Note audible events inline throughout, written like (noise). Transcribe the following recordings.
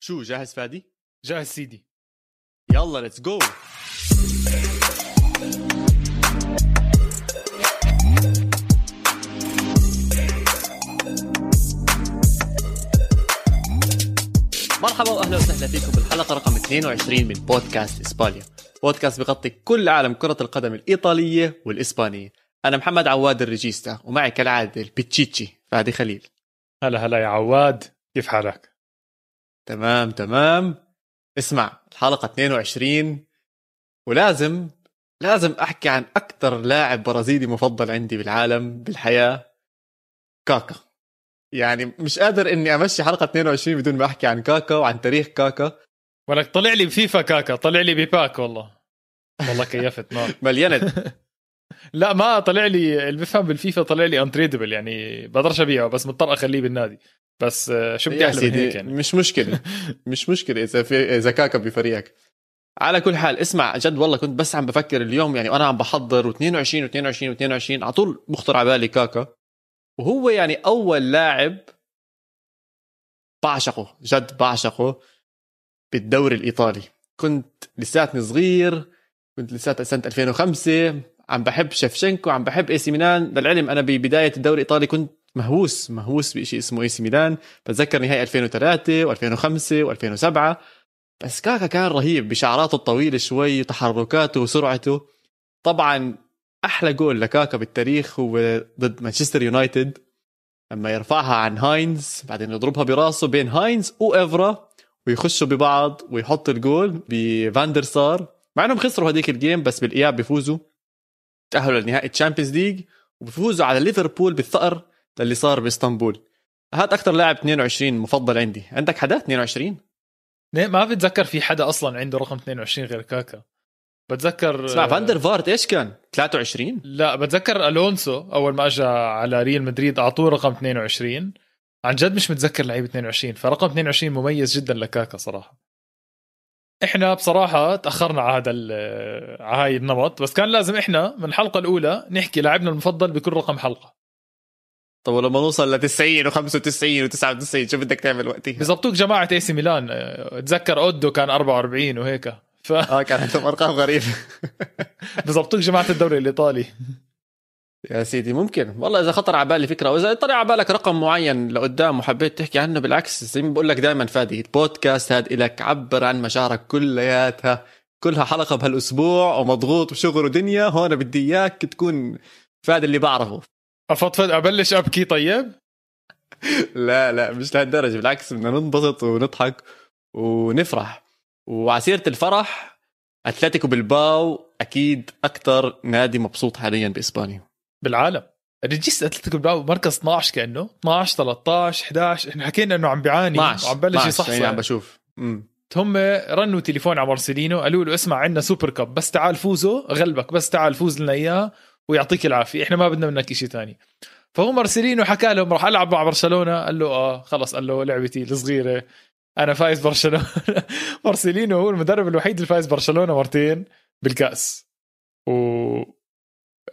شو جاهز فادي؟ جاهز سيدي. يلا let's go مرحبا وأهلا وسهلا فيكم بالحلقة رقم 22 من بودكاست إسبانيا. بودكاست بغطي كل عالم كرة القدم الإيطالية والإسبانية. أنا محمد عواد ال regista ومعي كالعادة ال Pichichi فادي خليل. هلا هلا يا عواد كيف حالك؟ تمام تمام. اسمع الحلقة 22 ولازم لازم أحكي عن أكثر لاعب برازيلي مفضل عندي بالعالم بالحياة كاكا. يعني مش قادر إني أمشي حلقة 22 بدون ما أحكي عن كاكا وعن تاريخ كاكا. ولك طلع لي بفيفا كاكا طلع لي بباك والله. والله كيفت نار (laughs) مليانة (laughs) لا ما طلع لي اللي بفهم بالفيفا طلع لي untradable يعني بقدرش أبيعه بس مضطر أخليه بالنادي. بس آه، شو بدي يا أحلى من سيدي هيك يعني؟ مش مشكلة. (laughs) مش مشكلة إذا في إذا كاكا بفريقك. على كل حال اسمع جد والله كنت بس عم بفكر اليوم يعني وأنا عم بحضر و22 و22 و22 على طول بخطر على بالي كاكا. وهو يعني أول لاعب بعشقه جد بعشقه بالدوري الإيطالي. كنت لساتني صغير كنت لساتني سنة 2005 عم بحب شفشنكو عم بحب AC Milan. للعلم أنا ببداية الدوري الإيطالي كنت مهووس مهووس بشيء اسمه AC Milan. بتذكر نهائي 2003 و2005 و2007 بس كاكا كان رهيب بشعراته الطويلة شوي وتحركاته وسرعته. طبعا أحلى جول لكاكا بالتاريخ هو ضد مانشستر يونايتد. لما يرفعها عن هاينز بعدين يضربها براسه بين هاينز وإفرا ويخشوا ببعض ويحط الجول بفاندر سار. مع إنهم خسروا هذيك ال game بس بالإياب بيفوزوا. تأهلوا لنهائي ال Champions League وبيفوزوا على ليفربول بالثأر. اللي صار بإسطنبول. هذا أكثر لاعب 22 مفضل عندي. عندك حدا 22 ليه ما بتذكر في حدا أصلا عنده رقم 22 غير كاكا. بتذكر اسمع فاندر فارت إيش كان؟ 23 لا بتذكر ألونسو أول ما اجى على ريال مدريد أعطوه رقم 22 عن جد مش متذكر لعيب 22 فرقم 22 مميز جدا لكاكا صراحة. إحنا بصراحة تأخرنا على هذا على هاي النمط بس كان لازم إحنا من الحلقة الأولى نحكي لاعبنا المفضل بكل رقم حلقة. طب ولما نوصل ل 90 و95 و99 شو بدك تعمل وقتها؟ بزبطوك جماعة اي سي ميلان آه، اتذكر أودو كان 44 وهيك. ف آه كان عندهم أرقام غريبة. (laughs) بزبطوك جماعة الدوري الإيطالي. يا سيدي ممكن. والله إذا خطر على بالي فكرة وإذا طلع على بالك رقم معين لقدام وحبيت تحكي عنه بالعكس زي ما بقول لك دائما فادي. البودكاست هاد إلك عبر عن مشاعرك كلياتها. كلها حلقة بهالأسبوع ومضغوط وشغل ودنيا. هون بدي إياك تكون فادي اللي بعرفه. افضفض أبلش أبكي طيب؟ (laughs) لا لا مش لهالدرجة بالعكس بدنا ننبسط ونضحك ونفرح. وعسيرة الفرح أتلتيكو بالباو أكيد أكثر نادي مبسوط حاليا بإسبانيا. بالعالم. ريجيس أتلتيكو بالباو مركز 12 كأنه 12 13 11 إحنا حكينا إنه عم بيعاني 12 وعم بلش 12 يعني عم يصحصح بشوف. امم هم رنوا تليفون على مارسيلينو قالوا له اسمع عندنا Super Cup بس تعال فوزه غلبك بس تعال فوز لنا إياه. ويعطيك العافية. إحنا ما بدنا منك شيء ثاني فهو مارسيلينو حكى لهم راح ألعب مع برشلونة. قال له آه خلص. قال له لعبتي الصغيرة. أنا فايز برشلونة. (laughs) مارسيلينو هو المدرب الوحيد اللي فايز برشلونة مرتين بالكأس. و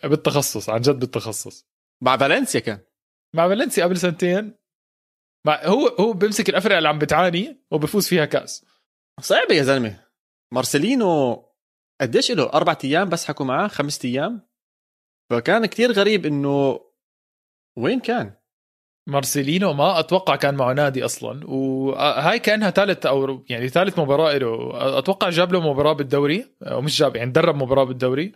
بالتخصص عن جد بالتخصص. مع فالنسيا كان. مع فالنسيا قبل سنتين. مع هو هو بيمسك الافرقه اللي عم بتعاني وبفوز فيها كأس. صعبة يا زلمة. مارسيلينو قديش له؟ أربعة أيام بس حكوا معاه خمسة أيام. فكان كتير غريب إنه وين كان؟ مارسيلينو ما أتوقع كان معه نادي أصلا وهاي كأنها ثالث أو يعني ثالث مباراة له. أتوقع جاب له مباراة بالدوري أو مش جاب يعني درب مباراة بالدوري.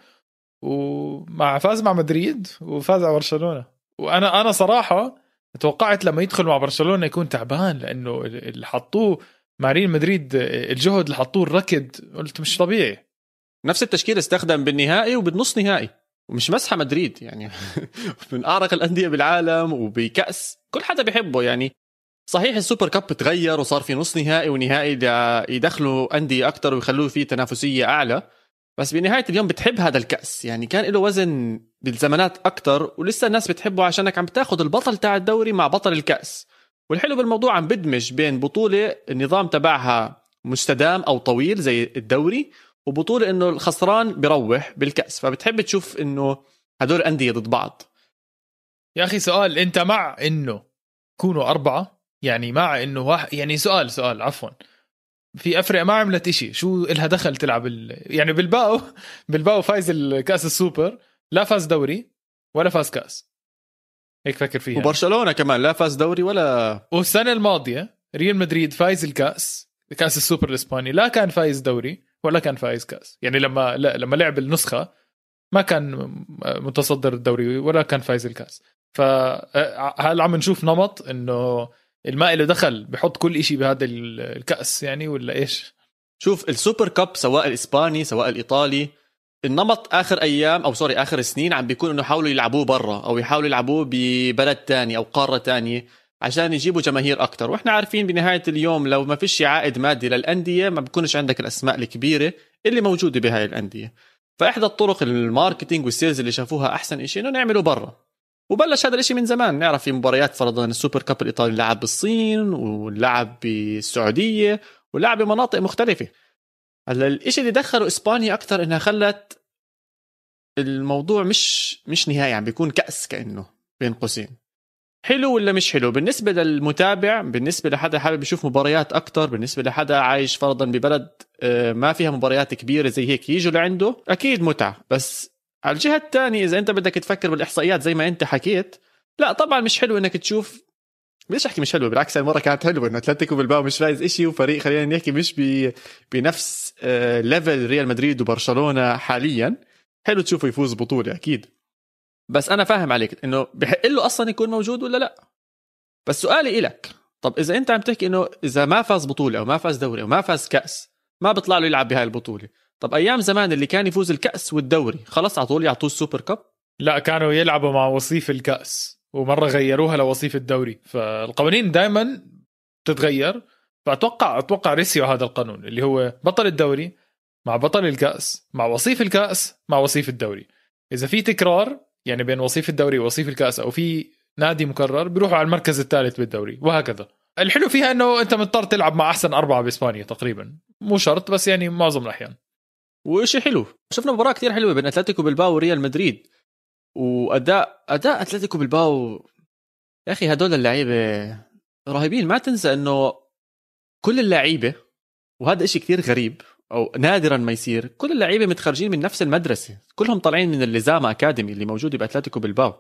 ومع فاز مع مدريد وفاز على برشلونة. وأنا أنا صراحة توقعت لما يدخل مع برشلونة يكون تعبان لأنه اللي حطوه مع ريال مدريد الجهد اللي حطوه الركض قلت مش طبيعي. نفس التشكيل استخدم بالنهائي وبالنص نهائي. ومش مسحة مدريد يعني (laughs) من أعرق الأندية بالعالم وبكأس كل حدا بيحبه يعني صحيح السوبر كاب تغير وصار في نص نهائي ونهائي يدخلوا أندية أكتر ويخلوه فيه تنافسية أعلى بس بنهاية اليوم بتحب هذا الكأس يعني كان له وزن بالزمانات أكتر ولسه الناس بتحبه عشانك عم بتاخذ البطل تاع الدوري مع بطل الكأس. والحلو بالموضوع عم بدمج بين بطولة النظام تبعها مستدام أو طويل زي الدوري وبطولة إنه الخسران بروح بالكأس. فبتحب تشوف إنه هدول أندية ضد بعض. يا أخي سؤال أنت مع إنه كونوا أربعة؟ يعني مع إنه واحد يعني سؤال سؤال عفوا. في أفريقيا ما عملت إشي. شو إلها دخل تلعب ال... يعني بالباو (laughs) بالباو فايز الكأس السوبر لا فاز دوري ولا فاز كأس. هيك فكر فيها. وبرشلونة كمان لا فاز دوري ولا والسنة الماضية ريال مدريد فايز الكأس كأس السوبر الإسباني لا كان فايز دوري. ولا كان فايز كاس. يعني لما لا لما لعب النسخة ما كان متصدر الدوري ولا كان فايز الكاس. فهل عم نشوف نمط إنه المال له دخل بحط كل شيء بهذا الكاس يعني ولا إيش؟ شوف ال Super Cup سواء الإسباني سواء الإيطالي النمط آخر أيام أو sorry آخر سنين عم بيكون إنه يحاولوا يلعبوه برا أو يحاولوا يلعبوه ببلد تاني أو قارة تانية. عشان يجيبوا جماهير أكثر وإحنا عارفين بنهاية اليوم لو ما فيش عائد مادي للأندية ما بيكونش عندك الأسماء الكبيرة اللي موجودة بهاي الأندية. فإحدى الطرق ال marketing وال sales اللي شافوها أحسن شيء إنه نعمله برا. وبلش هذا الشيء من زمان. نعرف في مباريات فرضا ال Super Cup الإيطالي لعب بالصين ولعب بالسعودية ولعب بمناطق مختلفة. هلا الشيء اللي دخله إسبانيا أكثر إنها خلت الموضوع مش مش نهائي عم بيكون كأس كأنه بين قوسين. حلو ولا مش حلو؟ بالنسبة للمتابع بالنسبة لحدا حابب يشوف مباريات أكثر بالنسبة لحدا عايش فرضا ببلد آه، ما فيها مباريات كبيرة زي هيك يجوا لعنده أكيد متعة. بس على الجهة الثانية إذا أنت بدك تفكر بالإحصائيات زي ما أنت حكيت لا طبعا مش حلو إنك تشوف ليش أحكي مش حلوة بالعكس المرة كانت حلوة إنه أتلتيكو بلباو مش فايز إشي وفريق خلينا نحكي مش ب... بنفس level آه، ريال مدريد وبرشلونة حاليا. حلو تشوفه يفوز بطولة أكيد. بس أنا فاهم عليك إنه بحق له أصلا يكون موجود ولا لا. بس سؤالي إلك طب إذا أنت عم تحكي إنه إذا ما فاز بطولة أو ما فاز دوري أو ما فاز كأس ما بيطلع له يلعب بهاي البطولة. طب أيام زمان اللي كان يفوز الكأس والدوري خلص على طول يعطوه ال Super Cup؟ لا كانوا يلعبوا مع وصيف الكأس ومرة غيروها لوصيف الدوري. فالقوانين دائما تتغير. فأتوقع أتوقع ريسيو هذا القانون اللي هو بطل الدوري مع بطل الكأس مع وصيف الكأس مع وصيف الدوري. إذا في تكرار يعني بين وصيف الدوري ووصيف الكاس أو في نادي مكرر بيروحوا على المركز الثالث بالدوري وهكذا. الحلو فيها إنه أنت مضطر تلعب مع أحسن أربعة بإسبانيا تقريبا. مو شرط بس يعني معظم الأحيان. وشيء حلو. شفنا مباراة كثير حلوة بين أتلتيكو بالباو وريال مدريد. واداء أداء أتلتيكو بالباو يا أخي هدول اللعيبة رهيبين. ما تنسى إنه كل اللعيبة وهذا إشي كثير غريب أو نادرا ما يصير. كل اللعيبة متخرجين من نفس المدرسة. كلهم طالعين من اللزامة أكاديمي اللي موجوده بأتلتيكو بالباو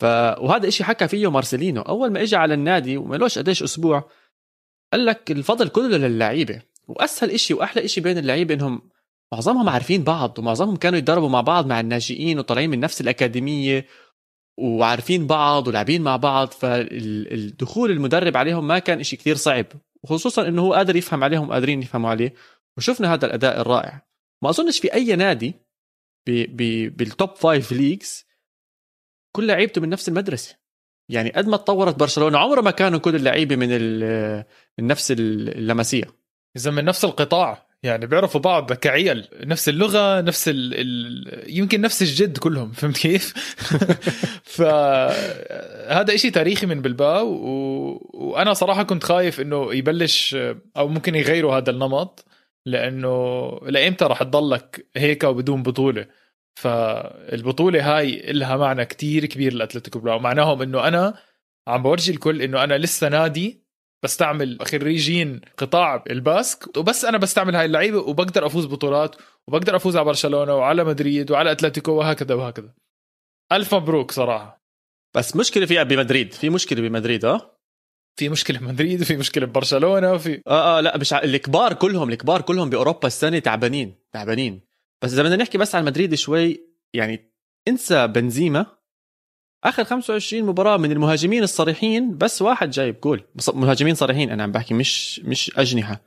ف وهذا إشي حكى فيه مارسيلينو. أول ما إجى على النادي ومالوش قديش أسبوع قال لك الفضل كله للعيبة. وأسهل إشي وأحلى إشي بين اللعيبة إنهم معظمهم عارفين بعض ومعظمهم كانوا يتدربوا مع بعض مع الناشئين وطالعين من نفس الأكاديمية وعارفين بعض ولاعبين مع بعض. فالدخول المدرب عليهم ما كان إشي كثير صعب وخصوصا إنه هو قادر يفهم عليهم قادرين يفهموا عليه. وشفنا هذا الأداء الرائع. ما أظنش في أي نادي بي بال top five leagues كل لعيبته من نفس المدرسة. يعني قد ما تطورت برشلونة عمره ما كانوا كل اللعيبة من من نفس الماسية. إذا من نفس القطاع يعني بيعرفوا بعض كعيال نفس اللغة نفس ال... ال... يمكن نفس الجد كلهم فهمت كيف؟ (laughs) فهذا إشي تاريخي من بلباو و... وأنا صراحة كنت خايف إنه يبلش أو ممكن يغيروا هذا النمط. لأنه لايمتى راح تضلك هيك وبدون بطولة؟ فالبطولة هاي لها معنى كتير كبير لأتلتيكو بلباو. معناهم إنه أنا عم بورجي الكل إنه أنا لسه نادي بستعمل خريجين قطاع الباسك وبس أنا بستعمل هاي اللعيبة وبقدر أفوز بطولات وبقدر أفوز على برشلونة وعلى مدريد وعلى أتلتيكو وهكذا وهكذا. ألف مبروك صراحة. بس مشكلة فيها بمدريد في مشكلة بمدريد آه؟ في مشكلة بمدريد وفي مشكلة ببرشلونه وفي آه آه لا مش ع... الكبار كلهم الكبار كلهم بأوروبا السنة تعبانين تعبانين. بس إذا بدنا نحكي بس عن مدريد شوي يعني انسى بنزيما. آخر 25 مباراة من المهاجمين الصريحين بس واحد جايب جول. مهاجمين صريحين أنا عم بحكي مش مش أجنحة.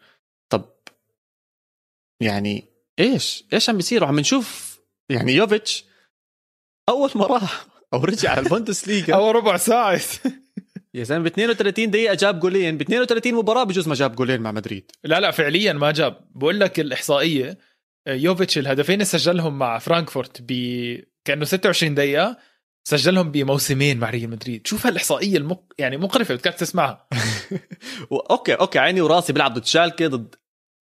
طب يعني إيش؟ إيش عم بيصير؟ وعم نشوف يعني يوفيتش أول ما راح أو رجع على البوندس ليغا (laughs) أول ربع ساعة. يا زلمة ب 32 دقيقة جاب جولين. ب 32 مباراة بجوز ما جاب جولين مع مدريد. لا لا فعليا ما جاب. بقول لك الإحصائية يوفيتش الهدفين اللي سجلهم مع فرانكفورت ب كأنه 26 دقيقة سجلهم بموسمين مع ريال مدريد. شوف هالإحصائية المق... يعني مقرفة بدك تسمعها. (laughs) okay okay عيني وراسي بيلعب ضد شالكة ضد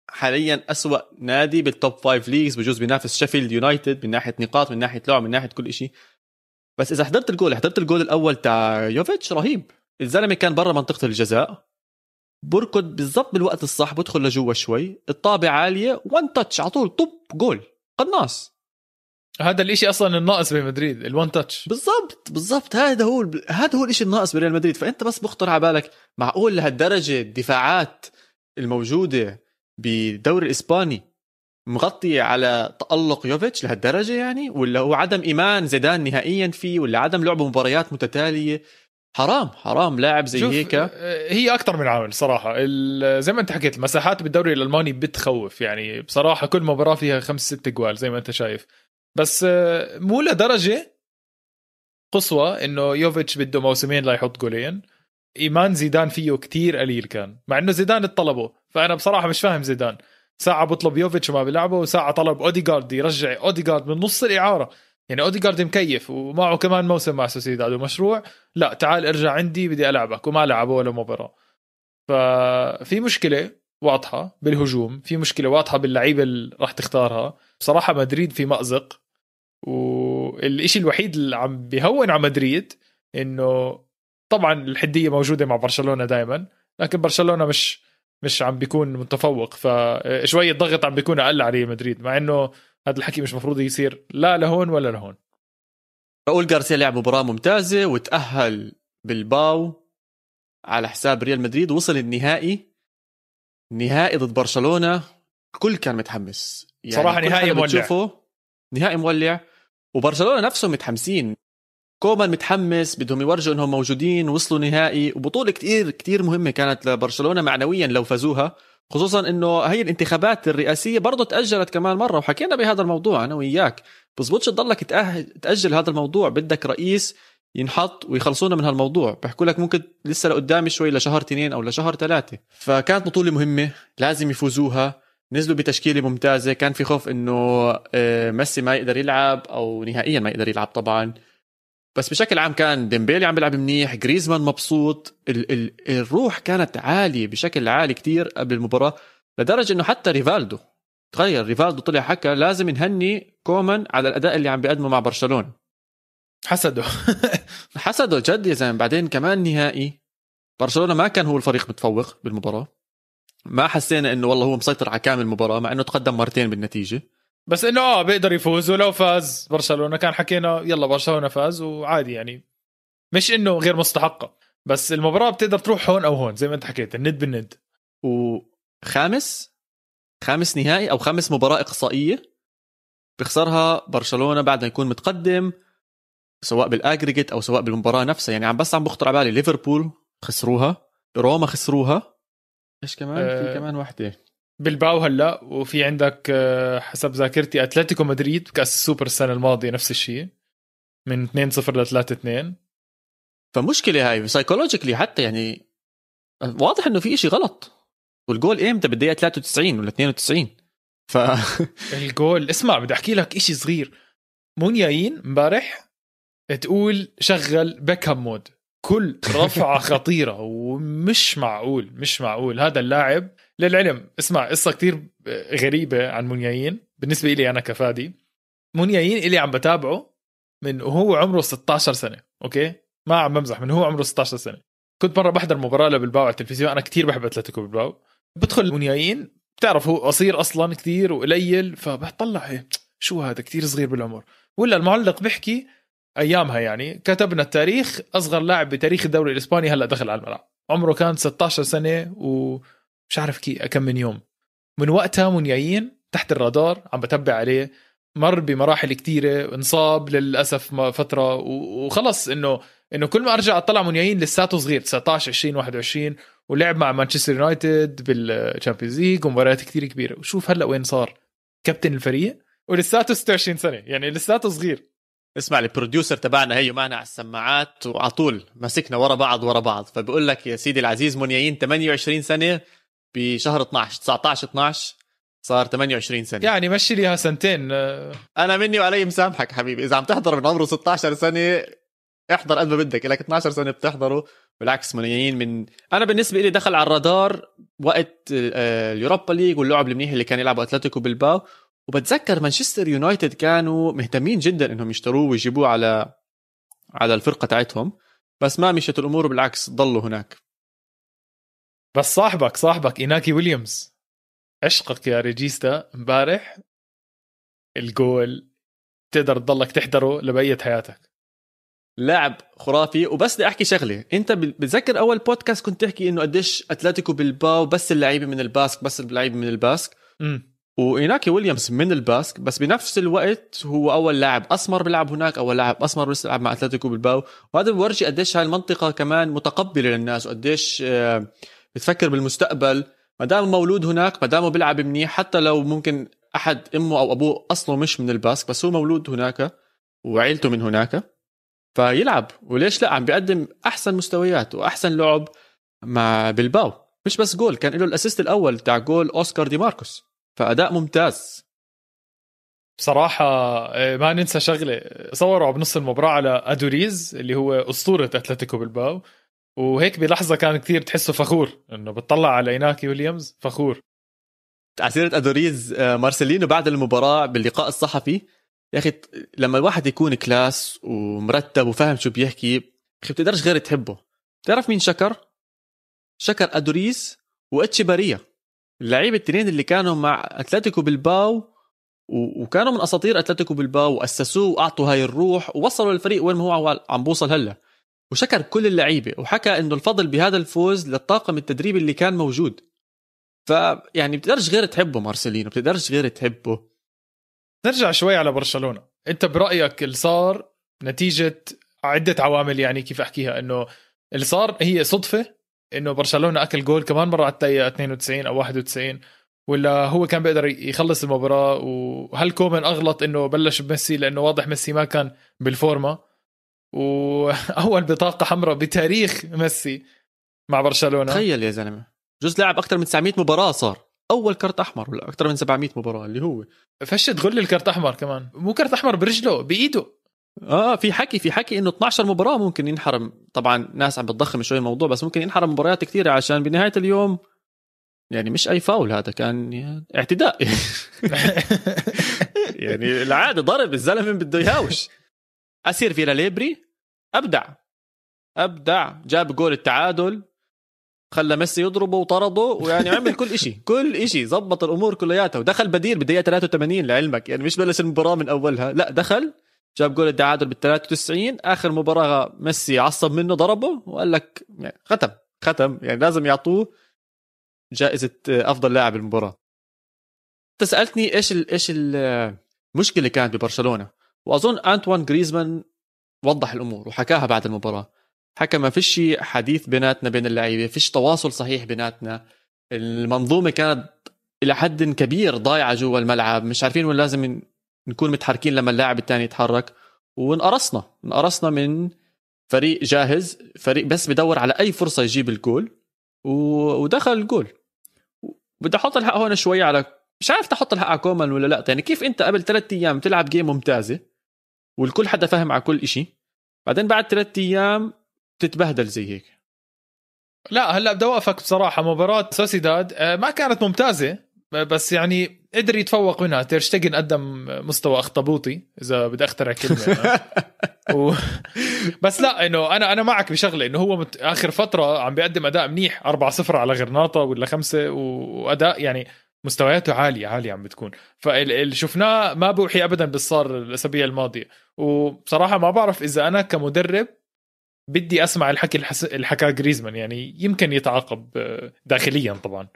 حاليا أسوأ نادي بال top five leagues بجوز بينافس شيفيلد يونايتد من ناحية نقاط من ناحية لعب من ناحية كل شيء بس إذا حضرت الجول حضرت الجول الأول تاع يوفيتش رهيب. الزلمة كان برا منطقة الجزاء. بركض بالضبط بالوقت الصح بدخل لجوا شوي. الطابة عالية one touch على طول طب جول قناص. هذا الإشي أصلا الناقص بمدريد ال one touch بالضبط بالضبط. هذا هو هذا هو الشيء الناقص بريال مدريد. فأنت بس بخطر على بالك معقول لهالدرجة الدفاعات الموجودة بالدوري الإسباني مغطية على تألق يوفيتش لهالدرجة يعني؟ ولا هو عدم إيمان زيدان نهائيا فيه؟ ولا عدم لعبه مباريات متتالية؟ حرام حرام لاعب زي هيك آه، هي أكثر من عامل صراحة. زي ما أنت حكيت المساحات بالدوري الألماني بتخوف. يعني بصراحة كل مباراة فيها خمس ست جوال زي ما أنت شايف. بس آه، مو لدرجة قصوى إنه يوفيتش بده موسمين ليحط جولين. إيمان زيدان فيه كتير قليل كان مع إنه زيدان طلبه فأنا بصراحة مش فاهم زيدان. ساعة بطلب يوفيتش وما بيلعبه وساعة طلب اوديجارد يرجع اوديجارد من نص الإعارة. يعني اوديجارد مكيف ومعه كمان موسم مع سوسيداد ومشروع. لا تعال ارجع عندي بدي ألعبك وما لعبه ولا مباراة. ففي مشكلة واضحة بالهجوم في مشكلة واضحة باللعيبة اللي راح تختارها. بصراحه مدريد في مأزق والإشي الوحيد اللي عم بيهون على مدريد إنه طبعا الحدية موجودة مع برشلونة دائما لكن برشلونة مش مش عم بيكون متفوق. فشوية ضغط عم بيكون أقل على مدريد مع إنه هذا الحكي مش مفروض يصير لا لهون ولا لهون. راؤول جارسيا لعب مباراة ممتازة وتأهل بالباو على حساب ريال مدريد وصل النهائي نهائي ضد برشلونة. الكل كان متحمس. يعني صراحة نهائي مولع. نهائي مولع. وبرشلونة نفسهم متحمسين. كومان متحمس بدهم يورجوا إنهم موجودين وصلوا نهائي. وبطولة كتير كتير مهمة كانت لبرشلونة معنويا لو فازوها. خصوصا إنه هي الانتخابات الرئاسية برضه تأجلت كمان مرة وحكينا بهذا الموضوع أنا وياك. بزبطش تضلك تأجل هذا الموضوع. بدك رئيس ينحط ويخلصونا من هالموضوع. بحكوا لك ممكن لسه لقدام شوي لشهر اثنين أو لشهر ثلاثة. فكانت بطولة مهمة لازم يفوزوها. نزلوا بتشكيلة ممتازة. كان في خوف إنه آه، ميسي ما يقدر يلعب أو نهائيا ما يقدر يلعب طبعا. بس بشكل عام كان ديمبيلي عم بيلعب منيح جريزمان مبسوط ال- ال- الروح كانت عالية بشكل عالي كتير قبل المباراة لدرجة إنه حتى ريفالدو تغير ريفالدو طلع حكى لازم نهني كومان على الأداء اللي عم بيقدمه مع برشلونة. حسده. (laughs) حسده جد يا زلمة بعدين كمان نهائي برشلونة ما كان هو الفريق متفوق بالمباراة ما حسينا إنه والله هو مسيطر على كامل المباراة مع إنه تقدم مرتين بالنتيجة. بس إنه آه بيقدر يفوز ولو فاز برشلونة. كان حكينا يلا برشلونة فاز وعادي يعني. مش إنه غير مستحقة بس المباراة بتقدر تروح هون أو هون زي ما أنت حكيت الند بالند. وخامس خامس نهائي أو خامس مباراة إقصائية بيخسرها برشلونة بعد ما يكون متقدم سواء بالأجريجيت أو سواء بالمباراة نفسها. يعني عم بس عم بخطر على بالي ليفربول خسروها روما خسروها. إيش كمان؟ أه في كمان وحدة. بالباو هلا وفي عندك آه، حسب ذاكرتي أتلتيكو مدريد بكأس السوبر السنة الماضية نفس الشيء من 2-0 ل 3-2 فمشكلة هاي psychologically حتى يعني واضح إنه في شيء غلط. والجول إمتى؟ بالدقيقة 93 ولا 92 ف (laughs) الجول اسمع بدي أحكي لك شيء صغير. مونيايين امبارح تقول شغل بيكهام mode كل رفعة خطيرة ومش معقول مش معقول. هذا اللاعب للعلم. اسمع قصة كتير غريبة عن مونيايين بالنسبة لي أنا كفادي مونيايين اللي عم بتابعه من وهو عمره 16 سنة okay؟ ما عم بمزح من هو عمره 16 سنة. كنت مرة بحضر مباراة لبلباو على التلفزيون أنا كتير بحب أتلتيكو بلباو. بدخل مونيايين بتعرف هو قصير أصلا كتير وقليل فبطلع هيك شو هذا؟ كتير صغير بالعمر. ولا المعلق بيحكي أيامها يعني كتبنا التاريخ أصغر لاعب بتاريخ الدوري الإسباني هلأ دخل على الملعب. عمره كان 16 سنة ومش عارف كي كم من يوم. من وقتها مونيايين تحت الرادار عم بتبع عليه. مر بمراحل كتيرة انصاب للأسف فترة. وخلص إنه إنه كل ما أرجع أطلع مونيايين لساته صغير 19 20 21 ولعب مع مانشستر يونايتد بال Champions League ومباريات كتير كبيرة. وشوف هلأ وين صار. كابتن الفريق. ولساته 26 سنة. يعني لساته صغير. اسمع ال producer تبعنا هي معنا على السماعات وعلى طول. مسكنا ورا بعض ورا بعض. فبقول لك يا سيدي العزيز مونيايين 28 سنة. بشهر 12 19 12 صار 28 سنة. يعني مشي ليها سنتين أنا مني وعلي مسامحك حبيبي. إذا عم تحضر من عمره 16 سنة احضر قد ما بدك. لك 12 سنة بتحضره بالعكس منيين من أنا بالنسبة لي دخل على الرادار وقت آه، اليوروبا ليج واللعب المنيح اللي كان يلعبه أتلتيكو بالباو وبتذكر مانشستر يونايتد كانوا مهتمين جدا إنهم يشتروه ويجيبوه على على الفرقة تاعتهم. بس ما مشت الأمور بالعكس ضلوا هناك. بس صاحبك صاحبك إيناكي ويليامز. عشقك يا ريجيستا امبارح. الجول. تقدر تضلك تحضره لبقية حياتك. لاعب خرافي. وبس بدي أحكي شغلة. أنت بتذكر أول بودكاست كنت تحكي إنه قديش أتلتيكو بالباو بس اللعيبة من الباسك بس اللعيبة من الباسك؟ امم وإيناكي ويليامز من الباسك. بس بنفس الوقت هو أول لاعب أسمر بيلعب هناك أول لاعب أسمر بيلعب مع أتلتيكو بالباو وهذا بورجي قديش هاي المنطقة كمان متقبلة للناس وقديش آه، بتفكر بالمستقبل ما دام مولود هناك ما دامه بيلعب منيح حتى لو ممكن أحد أمه أو أبوه أصله مش من الباسك بس هو مولود هناك وعيلته من هناك فيلعب. وليش لا؟ عم بيقدم أحسن مستويات وأحسن لعب مع بلباو. مش بس جول كان له ال assist الأول تاع جول أوسكار دي ماركوس فأداء ممتاز. بصراحة آه، ما ننسى شغلة صوروا بنص المباراة على أدوريز اللي هو أسطورة أتلتيكو بالباو وهيك بلحظة كان كثير تحسه فخور إنه بتطلع على إيناكي ويليامز فخور. على سيرة أدوريز آه، مارسيلينو بعد المباراة باللقاء الصحفي يا أخي لما الواحد يكون class ومرتب وفاهم شو بيحكي أخي بتقدرش غير تحبه. تعرف مين شكر؟ شكر أدوريز وإتشيباريا اللعيبة التنين اللي كانوا مع أتلتيكو بالباو وكانوا من أساطير أتلتيكو بالباو وأسسوه وأعطوا هاي الروح ووصلوا الفريق وين ما هو عم بوصل هلأ. وشكر كل اللعيبة وحكى إنه الفضل بهذا الفوز للطاقم التدريبي اللي كان موجود. فيعني بتقدرش غير تحبه مارسيلينو بتقدرش غير تحبه. نرجع شوي على برشلونة. أنت برأيك اللي صار نتيجة عدة عوامل يعني كيف أحكيها؟ إنه اللي صار هي صدفة إنه برشلونة أكل جول كمان مرة على الدقيقة 92 أو 91 ولا هو كان بيقدر يخلص المباراة؟ وهل كومان أغلط إنه بلش بميسي؟ لأنه واضح ميسي ما كان بالفورمة. وأول بطاقة حمراء بتاريخ ميسي مع برشلونة. تخيل يا زلمة. جوز لعب أكثر من 900 مباراة صار. أول كرت أحمر ولا أكثر من 700 مباراة اللي هو. فشة غل الكرت أحمر كمان. مو كرت أحمر برجله بإيده. آه في حكي في حكي إنه 12 مباراة ممكن ينحرم. طبعا ناس عم بتضخم شوي الموضوع بس ممكن ينحرم مباريات كثيرة عشان بنهاية اليوم يعني مش أي فاول هذا كان يعني اعتداء. (laughs) (laughs) يعني العادة ضرب الزلمة بده يهاوش. أسير فيلا ليبري أبدع. أبدع. جاب جول التعادل خلى ميسي يضربه وطرده ويعني عمل كل شيء (laughs) كل شيء زبط الأمور كلياتها. ودخل بديل بالدقيقة 83 لعلمك. يعني مش بلش المباراة من أولها. لا دخل جاب جول التعادل بال 93 آخر مباراة ميسي عصب منه ضربه وقال لك يعني ختم. ختم. يعني لازم يعطوه جائزة أفضل لاعب المباراة. انت سالتني إيش ال إيش المشكلة اللي كانت ببرشلونة؟ وأظن أنتوان جريزمان وضح الأمور وحكاها بعد المباراة. حكى ما فيش حديث بيناتنا بين اللعيبة فيش تواصل صحيح بيناتنا. المنظومة كانت إلى حد كبير ضايعة جوا الملعب مش عارفين وين لازم نكون متحركين لما اللاعب الثاني يتحرك. وانقرصنا انقرصنا من فريق جاهز فريق بس بدور على أي فرصة يجيب الجول ودخل الجول. بدي أحط الحق هون شوي على مش عارف تحط الحق على كومان ولا لا يعني كيف أنت قبل ثلاثة أيام تلعب game ممتازة؟ والكل حدا فاهم على كل إشي. بعدين بعد ثلاثة أيام تتبهدل زي هيك. لا هلأ بدي أوقفك بصراحة. مباراة سوسيداد آه، ما كانت ممتازة بس يعني قدر يتفوق منها. تيرشتجن قدم مستوى أخطبوطي إذا بدي أخترع كلمة. (laughs) و... بس لا إنه أنا أنا معك بشغلة إنه هو مت... آخر فترة عم بيقدم أداء منيح. 4-0 على غرناطة ولا خمسة وأداء يعني مستوياته عالية عالية عم بتكون. فاللي شفناه ما بوحي ابدا باللي صار الأسابيع الماضية. وبصراحة ما بعرف إذا أنا كمدرب بدي أسمع الحكي اللي حكاه جريزمان يعني يمكن يتعاقب داخليا طبعا.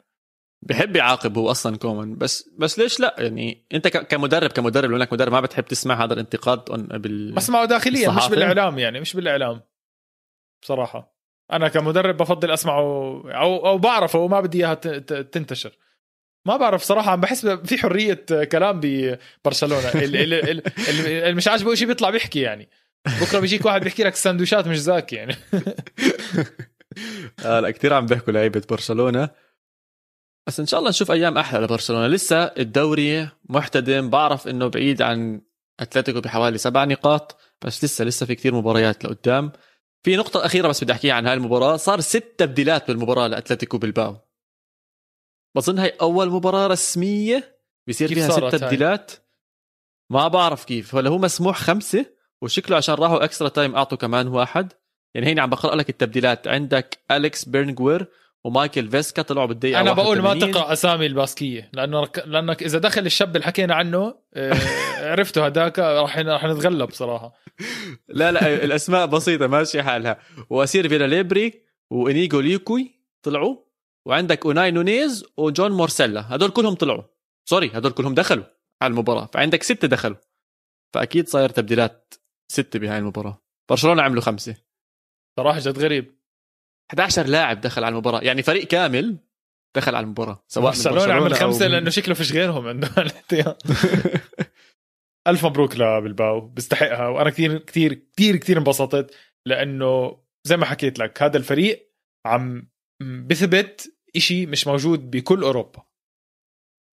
بحب يعاقب هو أصلا كومان. بس بس ليش لا؟ يعني أنت كمدرب كمدرب لو إنك مدرب ما بتحب تسمع هذا الانتقاد بال بسمعه داخليا مش بالإعلام يعني مش بالإعلام. بصراحة. أنا كمدرب بفضل أسمعه أو أو بعرفه وما بدي إياها تنتشر. ما بعرف صراحة عم بحس في حرية كلام ببرشلونة. اللي مش عاجبه شيء بيطلع بيحكي يعني. بكرة بيجيك واحد بيحكي لك السندويشات مش زاكي يعني. (laughs) آه لا كثير عم بيحكوا لعيبة برشلونة. بس إن شاء الله نشوف أيام أحلى لبرشلونة. لسه الدوري محتدم. بعرف إنه بعيد عن أتلتيكو بحوالي سبع نقاط بس لسه لسه في كثير مباريات لقدام. في نقطة أخيرة بس بدي أحكيها عن هاي المباراة. صار ست تبديلات بالمباراة لأتلتيكو بالباو. بظن هاي أول مباراة رسمية بيصير فيها ست تبديلات ما بعرف كيف. ولا هو مسموح خمسة وشكله عشان راحوا extra time أعطوا كمان واحد. يعني هيني عم بقرأ لك التبديلات. عندك أليكس بيرنجوير ومايكل فيسكا طلعوا بالدقيقة أنا بقول ما 81. تقرأ أسامي الباسكية لأنه لأنك إذا دخل الشاب اللي حكينا عنه آه، (laughs) عرفته هداك راح راح نتغلب صراحة. لا لا الأسماء بسيطة ماشي حالها. وأسير فيلا ليبري وإنيجو ليكوي طلعوا. وعندك أوناي نونيز وجون مورسيلا. هدول كلهم طلعوا. سوري هدول كلهم دخلوا على المباراة. فعندك ستة دخلوا. فأكيد صاير تبديلات ستة بهاي المباراة. برشلونة عملوا خمسة. صراحة جد غريب. 11 لاعب دخل على المباراة. يعني فريق كامل دخل على المباراة سواء برشلونة عمل أو خمسة من- لأنه شكله فيش غيرهم عنده (laughs) ألف مبروك لبلباو. بيستحقها. وأنا كثير كثير كثير كثير انبسطت لأنه زي ما حكيت لك هذا الفريق عم بثبت إشي مش موجود بكل أوروبا.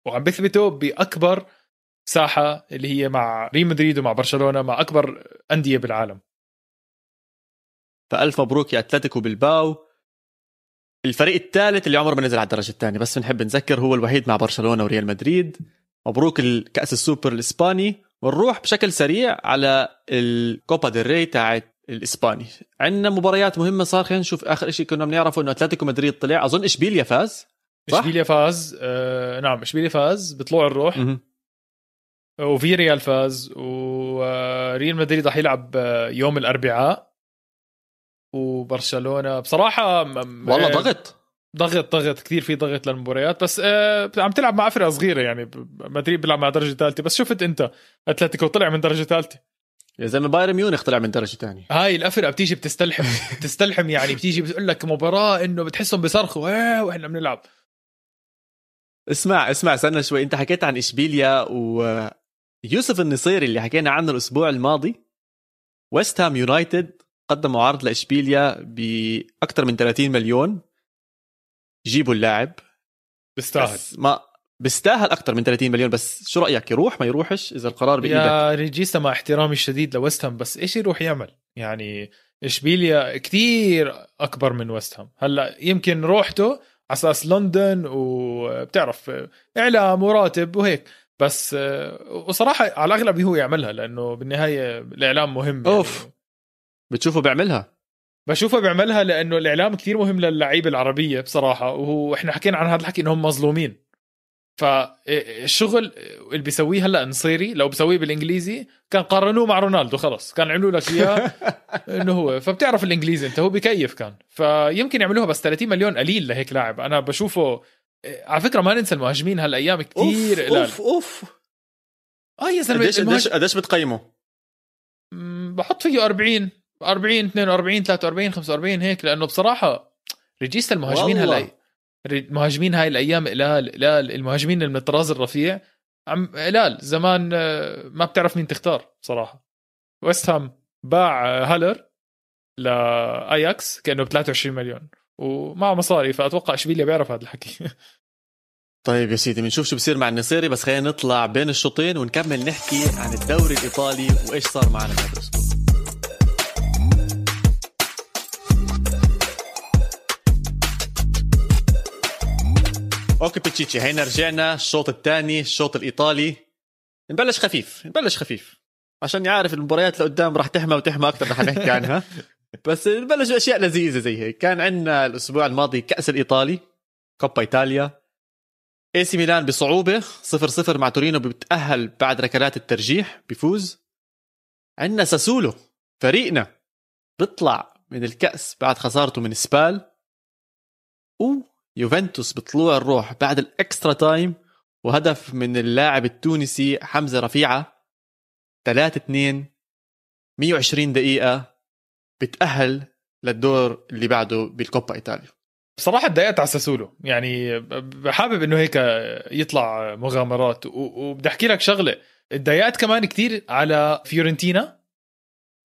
وعم بثبته بأكبر ساحة اللي هي مع ريال مدريد ومع برشلونة مع أكبر أندية بالعالم. فألف مبروك يا أتلتيكو بالباو الفريق الثالث اللي عمره ما نزل على الدرجة الثانية بس بنحب نذكر هو الوحيد مع برشلونة وريال مدريد. مبروك الكأس السوبر الإسباني. ونروح بشكل سريع على الكوبا ديل ري تاعت الإسباني. عندنا مباريات مهمة صار خلينا نشوف آخر شيء كنا بنعرفه إنه أتلتيكو مدريد طلع. أظن إشبيليا فاز صح؟ إشبيليا فاز. آه نعم إشبيليا فاز بطلوع الروح. مهم. وفي ريال فاز وريال مدريد راح يلعب آه، يوم الأربعاء. وبرشلونة بصراحة م- والله ضغط. ضغط ضغط كثير في ضغط للمباريات. بس آه عم تلعب مع فرقة صغيرة يعني مدريد بيلعب مع درجة ثالثة. بس شفت أنت؟ أتلتيكو طلع من درجة ثالثة. يا زلمه بايرن ميونخ طلع من درجة ثانية هاي الافرقه بتيجي بتستلحم (laughs) بتستلحم يعني بتيجي بتقول لك مباراة إنه بتحسهم بيصرخوا إيه وإحنا بنلعب. اسمع اسمع استنى شوي. أنت حكيت عن إشبيليا ويوسف النصيري اللي حكينا عنه الأسبوع الماضي. ويست هام يونايتد قدموا عرض لإشبيليا بأكثر من 30 مليون. يجيبوا اللاعب. بيستاهل. ما بيستاهل أكثر من 30 مليون بس شو رأيك؟ يروح ما يروحش؟ إذا القرار بإيدك. يا ريجيستا مع احترامي الشديد لويست هام بس إيش يروح يعمل؟ يعني إشبيليا كتير أكبر من ويست هام. هلأ يمكن روحته على أساس لندن وبتعرف إعلام وراتب وهيك. بس وصراحة على الأغلب هو يعملها لأنه بالنهاية الإعلام مهم. يعني. بتشوفه بيعملها؟ بشوفه بيعملها لأنه الإعلام كثير مهم للعيبه العربية بصراحة. وهو إحنا حكينا عن هذا الحكي إنهم مظلومين. فالشغل اللي بيسويه هلا نصيري لو بسويه بالإنجليزي كان قارنوه مع رونالدو خلص كان عملوا لك اياه (laughs) إنه هو فبتعرف الإنجليزي أنت هو بكيف كان. فيمكن يعملوها بس 30 مليون قليل لهيك لاعب. أنا بشوفه على فكرة ما ننسى المهاجمين هالايام كثير أوف أوف آه يا زلمه قديش قديش قديش بتقيمه؟ بحط فيه 40 40 42 43 45 هيك لأنه بصراحة ريجيستا المهاجمين. هلا المهاجمين هاي الأيام قلال قلال المهاجمين من الطراز الرفيع. عم قلال زمان آه، ما بتعرف مين تختار بصراحه ويست هام باع آه، هالر لاياكس كأنه ب 23 مليون. ومعه مصاري فأتوقع إشبيليا بيعرف هذا الحكي. (laughs) طيب يا سيدي بنشوف شو بصير مع النصيري بس خلينا نطلع بين الشوطين ونكمل نحكي عن الدوري الإيطالي وإيش صار معنا هذا الأسبوع. أوكي بيتشيتشي هينا رجعنا الشوط الثاني الشوط الإيطالي. نبلش خفيف نبلش خفيف. عشان يعرف المباريات لقدام راح تحمى وتحمى أكثر رح نحكي عنها. (laughs) بس نبلش بأشياء لذيذة زي هيك. كان عندنا الأسبوع الماضي كأس الإيطالي كوبا إيطاليا. إي سي ميلان بصعوبة 0 0 مع تورينو بتأهل بعد ركلات الترجيح بيفوز. عندنا ساسولو فريقنا بيطلع من الكأس بعد خسارته من سبال. ويوفنتوس بطلوع الروح بعد ال extra time وهدف من اللاعب التونسي حمزة رفيعة 3 2 120 دقيقة بتأهل للدور اللي بعده بالكوبا إيطاليا. بصراحة تضايقت على ساسولو. يعني حابب إنه هيك يطلع مغامرات وبدي أحكي لك شغلة. تضايقت كمان كتير على فيورنتينا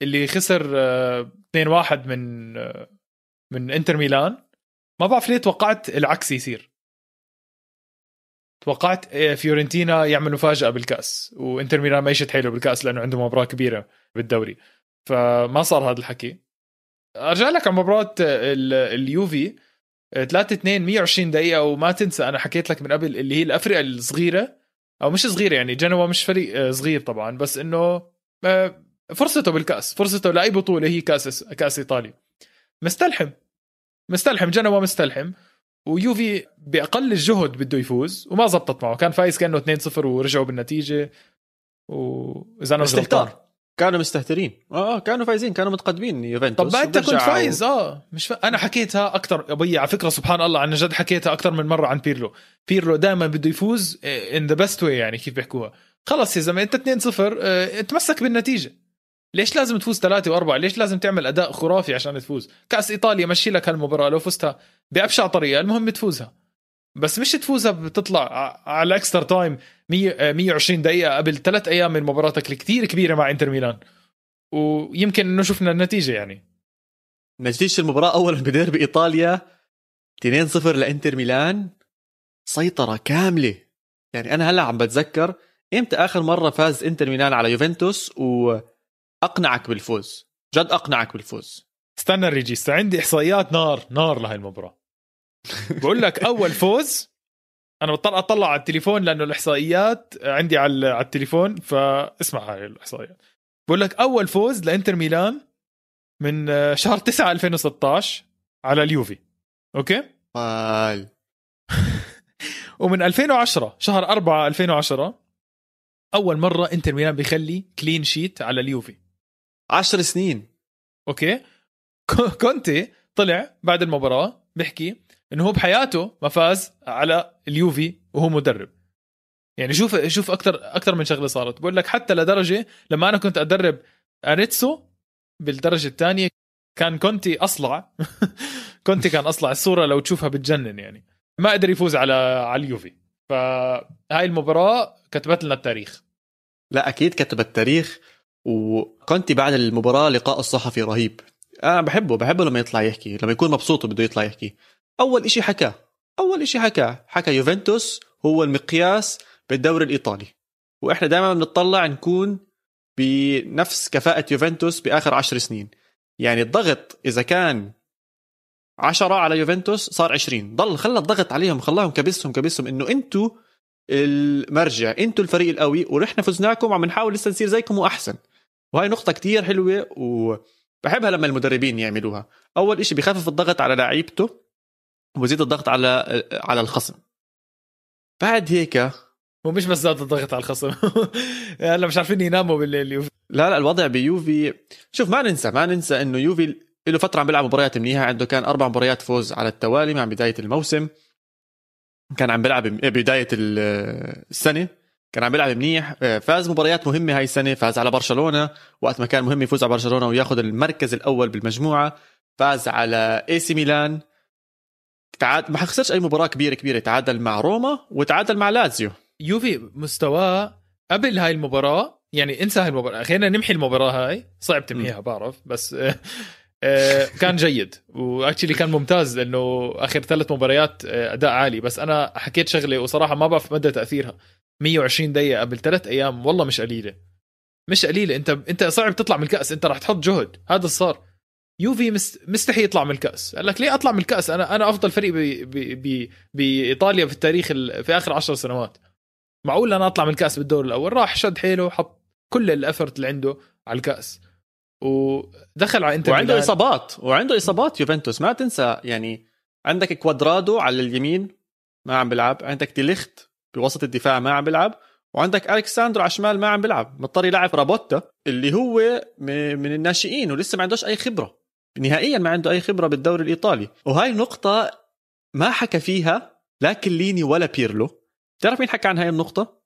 اللي خسر آه، 2-1 من آه، من إنتر ميلان. ما بعرف ليه توقعت العكس يصير. توقعت آه، فيورنتينا يعمل مفاجأة بالكأس وإنتر ميلان ما يشد حيله بالكأس لأنه عنده مباراة كبيرة بالدوري. فما صار هذا الحكي. أرجع لك على مباراة ال- اليوفي. 3 2 120 دقيقة وما تنسى أنا حكيت لك من قبل اللي هي الافرقة الصغيرة أو مش صغيرة يعني جنوا مش فريق آه، صغير طبعا بس إنه آه، فرصته بالكأس فرصته لأي بطولة هي كأس كأس إيطاليا. مستلحم. مستلحم جنوا مستلحم. ويوفي بأقل الجهد بده يفوز وما زبطت معه. كان فايز كأنه 2-0 ورجعوا بالنتيجة. وإذا أنا مش غلطان. استهتار كانوا مستهترين. آه آه، كانوا فايزين كانوا متقدمين. يوفنتوس طب انت كنت فايز آه مش ف... أنا حكيتها أكثر يا بي على فكرة سبحان الله عن جد حكيتها أكثر من مرة عن بيرلو. بيرلو دائما بده يفوز in the best way يعني كيف بيحكوها. خلص يا زلمة أنت 2-0 آه، تمسك بالنتيجة. ليش لازم تفوز ثلاثة وأربعة؟ ليش لازم تعمل أداء خرافي عشان تفوز؟ كأس إيطاليا مشي لك هالمباراة لو فزتها بأبشع طريقة المهم تفوزها. بس مش تفوزها بتطلع على extra time 100 آه، 120 دقيقة قبل ثلاث أيام من مباراتك الكتير كبيرة مع إنتر ميلان. ويمكن إنه شفنا النتيجة يعني. نتيجة المباراة أولا بديربي إيطاليا 2-0 لإنتر ميلان. سيطرة كاملة. يعني أنا هلأ عم بتذكر إمتى آخر مرة فاز إنتر ميلان على يوفنتوس وأقنعك بالفوز. جد أقنعك بالفوز. استنى ال regista عندي إحصائيات. نار. نار لهي المباراة. بقول لك أول فوز. أنا بضطر أطلع على التليفون لأنه الإحصائيات عندي على على التليفون فاسمع هاي الإحصائيات. بقول لك أول فوز لإنتر ميلان من آه، شهر 9 2016 على اليوفي. okay؟ قال (laughs) ومن 2010 شهر 4 2010 أول مرة إنتر ميلان بيخلي clean sheet على اليوفي. عشر سنين. okay. كو- كونتي طلع بعد المباراة بيحكي إنه هو بحياته ما فاز على اليوفي وهو مدرب. يعني شوف شوف أكثر أكثر من شغلة صارت. بقول لك حتى لدرجة لما أنا كنت أدرب أريتسو بالدرجة الثانية كان كونتي أصلع. (laughs) كونتي كان أصلع. الصورة لو تشوفها بتجنن يعني. ما قدر يفوز على على اليوفي. فهاي المباراة كتبت لنا التاريخ. لا أكيد كتب التاريخ. وكنت بعد المباراة لقاء الصحفي رهيب. أنا بحبه بحبه لما يطلع يحكي لما يكون مبسوط وبده يطلع يحكي. أول إشي حكى أول إشي حكى حكى يوفنتوس هو المقياس بالدوري الإيطالي. وإحنا دائما بنطلع نكون بنفس كفاءة يوفنتوس بآخر عشر سنين. يعني الضغط إذا كان عشرة على يوفنتوس صار عشرين. ضل خلى الضغط عليهم خلاهم كبسهم كبسهم إنه أنتوا المرجع أنتوا الفريق القوي ونحن فزناكم وعم نحاول لسه نصير زيكم وأحسن. وهي نقطة كتير حلوة وبحبها لما المدربين يعملوها. أول إشي بخفف الضغط على لعيبته وبزيد الضغط على على الخصم. بعد هيك ومش بس زاد الضغط على الخصم. (laughs) هلا مش عارفين يناموا بالليل يوفي. لا لا الوضع بيوفي. شوف ما ننسى ما ننسى إنه يوفي له فترة عم بيلعب مباريات منيحة. عنده كان أربع مباريات فوز على التوالي مع بداية الموسم. كان عم بيلعب بداية ال- السنة. كان عم بيلعب منيح. فاز مباريات مهمة هاي السنة فاز على برشلونة. وقت ما كان مهم يفوز على برشلونة وياخذ المركز الأول بالمجموعة فاز على إي سي ميلان. تعاد ما خسرش أي مباراة كبيرة كبيرة. تعادل مع روما وتعادل مع لازيو. يوفي مستواه قبل هاي المباراة يعني انسى هاي المباراة. خلينا نمحي المباراة هاي. صعب تمحيها بعرف بس آه، (laughs) آه، كان جيد. و actually كان ممتاز لأنه آخر ثلاث مباريات آه، أداء عالي. بس أنا حكيت شغلة وصراحة ما بعرف مدى تأثيرها. 120 دقيقة قبل ثلاث أيام والله مش قليلة. مش قليلة. أنت أنت صعب تطلع من الكأس. أنت راح تحط جهد. هذا اللي صار. يوفي مست... مستحي يطلع من الكأس. قال لك ليه أطلع من الكأس؟ أنا أنا أفضل فريق. بإيطاليا في التاريخ ال... في آخر عشر سنوات. معقول أنا أطلع من الكأس بالدور الأول؟ راح شد حيله وحط كل ال effort اللي عنده على الكأس. ودخل على انتر وعنده ميلان. إصابات وعنده إصابات يوفنتوس ما تنسى يعني عندك كوادرادو على اليمين ما عم بيلعب عندك ديليخت بوسط الدفاع ما عم بيلعب وعندك ألكساندرو على الشمال ما عم بيلعب مضطر يلعب فرابوتا اللي هو من الناشئين ولسه ما عندوش أي خبرة. نهائيا ما عنده أي خبرة بالدوري الإيطالي. وهاي نقطه ما حكى فيها لا كيليني ولا بيرلو. تعرف مين حكى عن هاي النقطة؟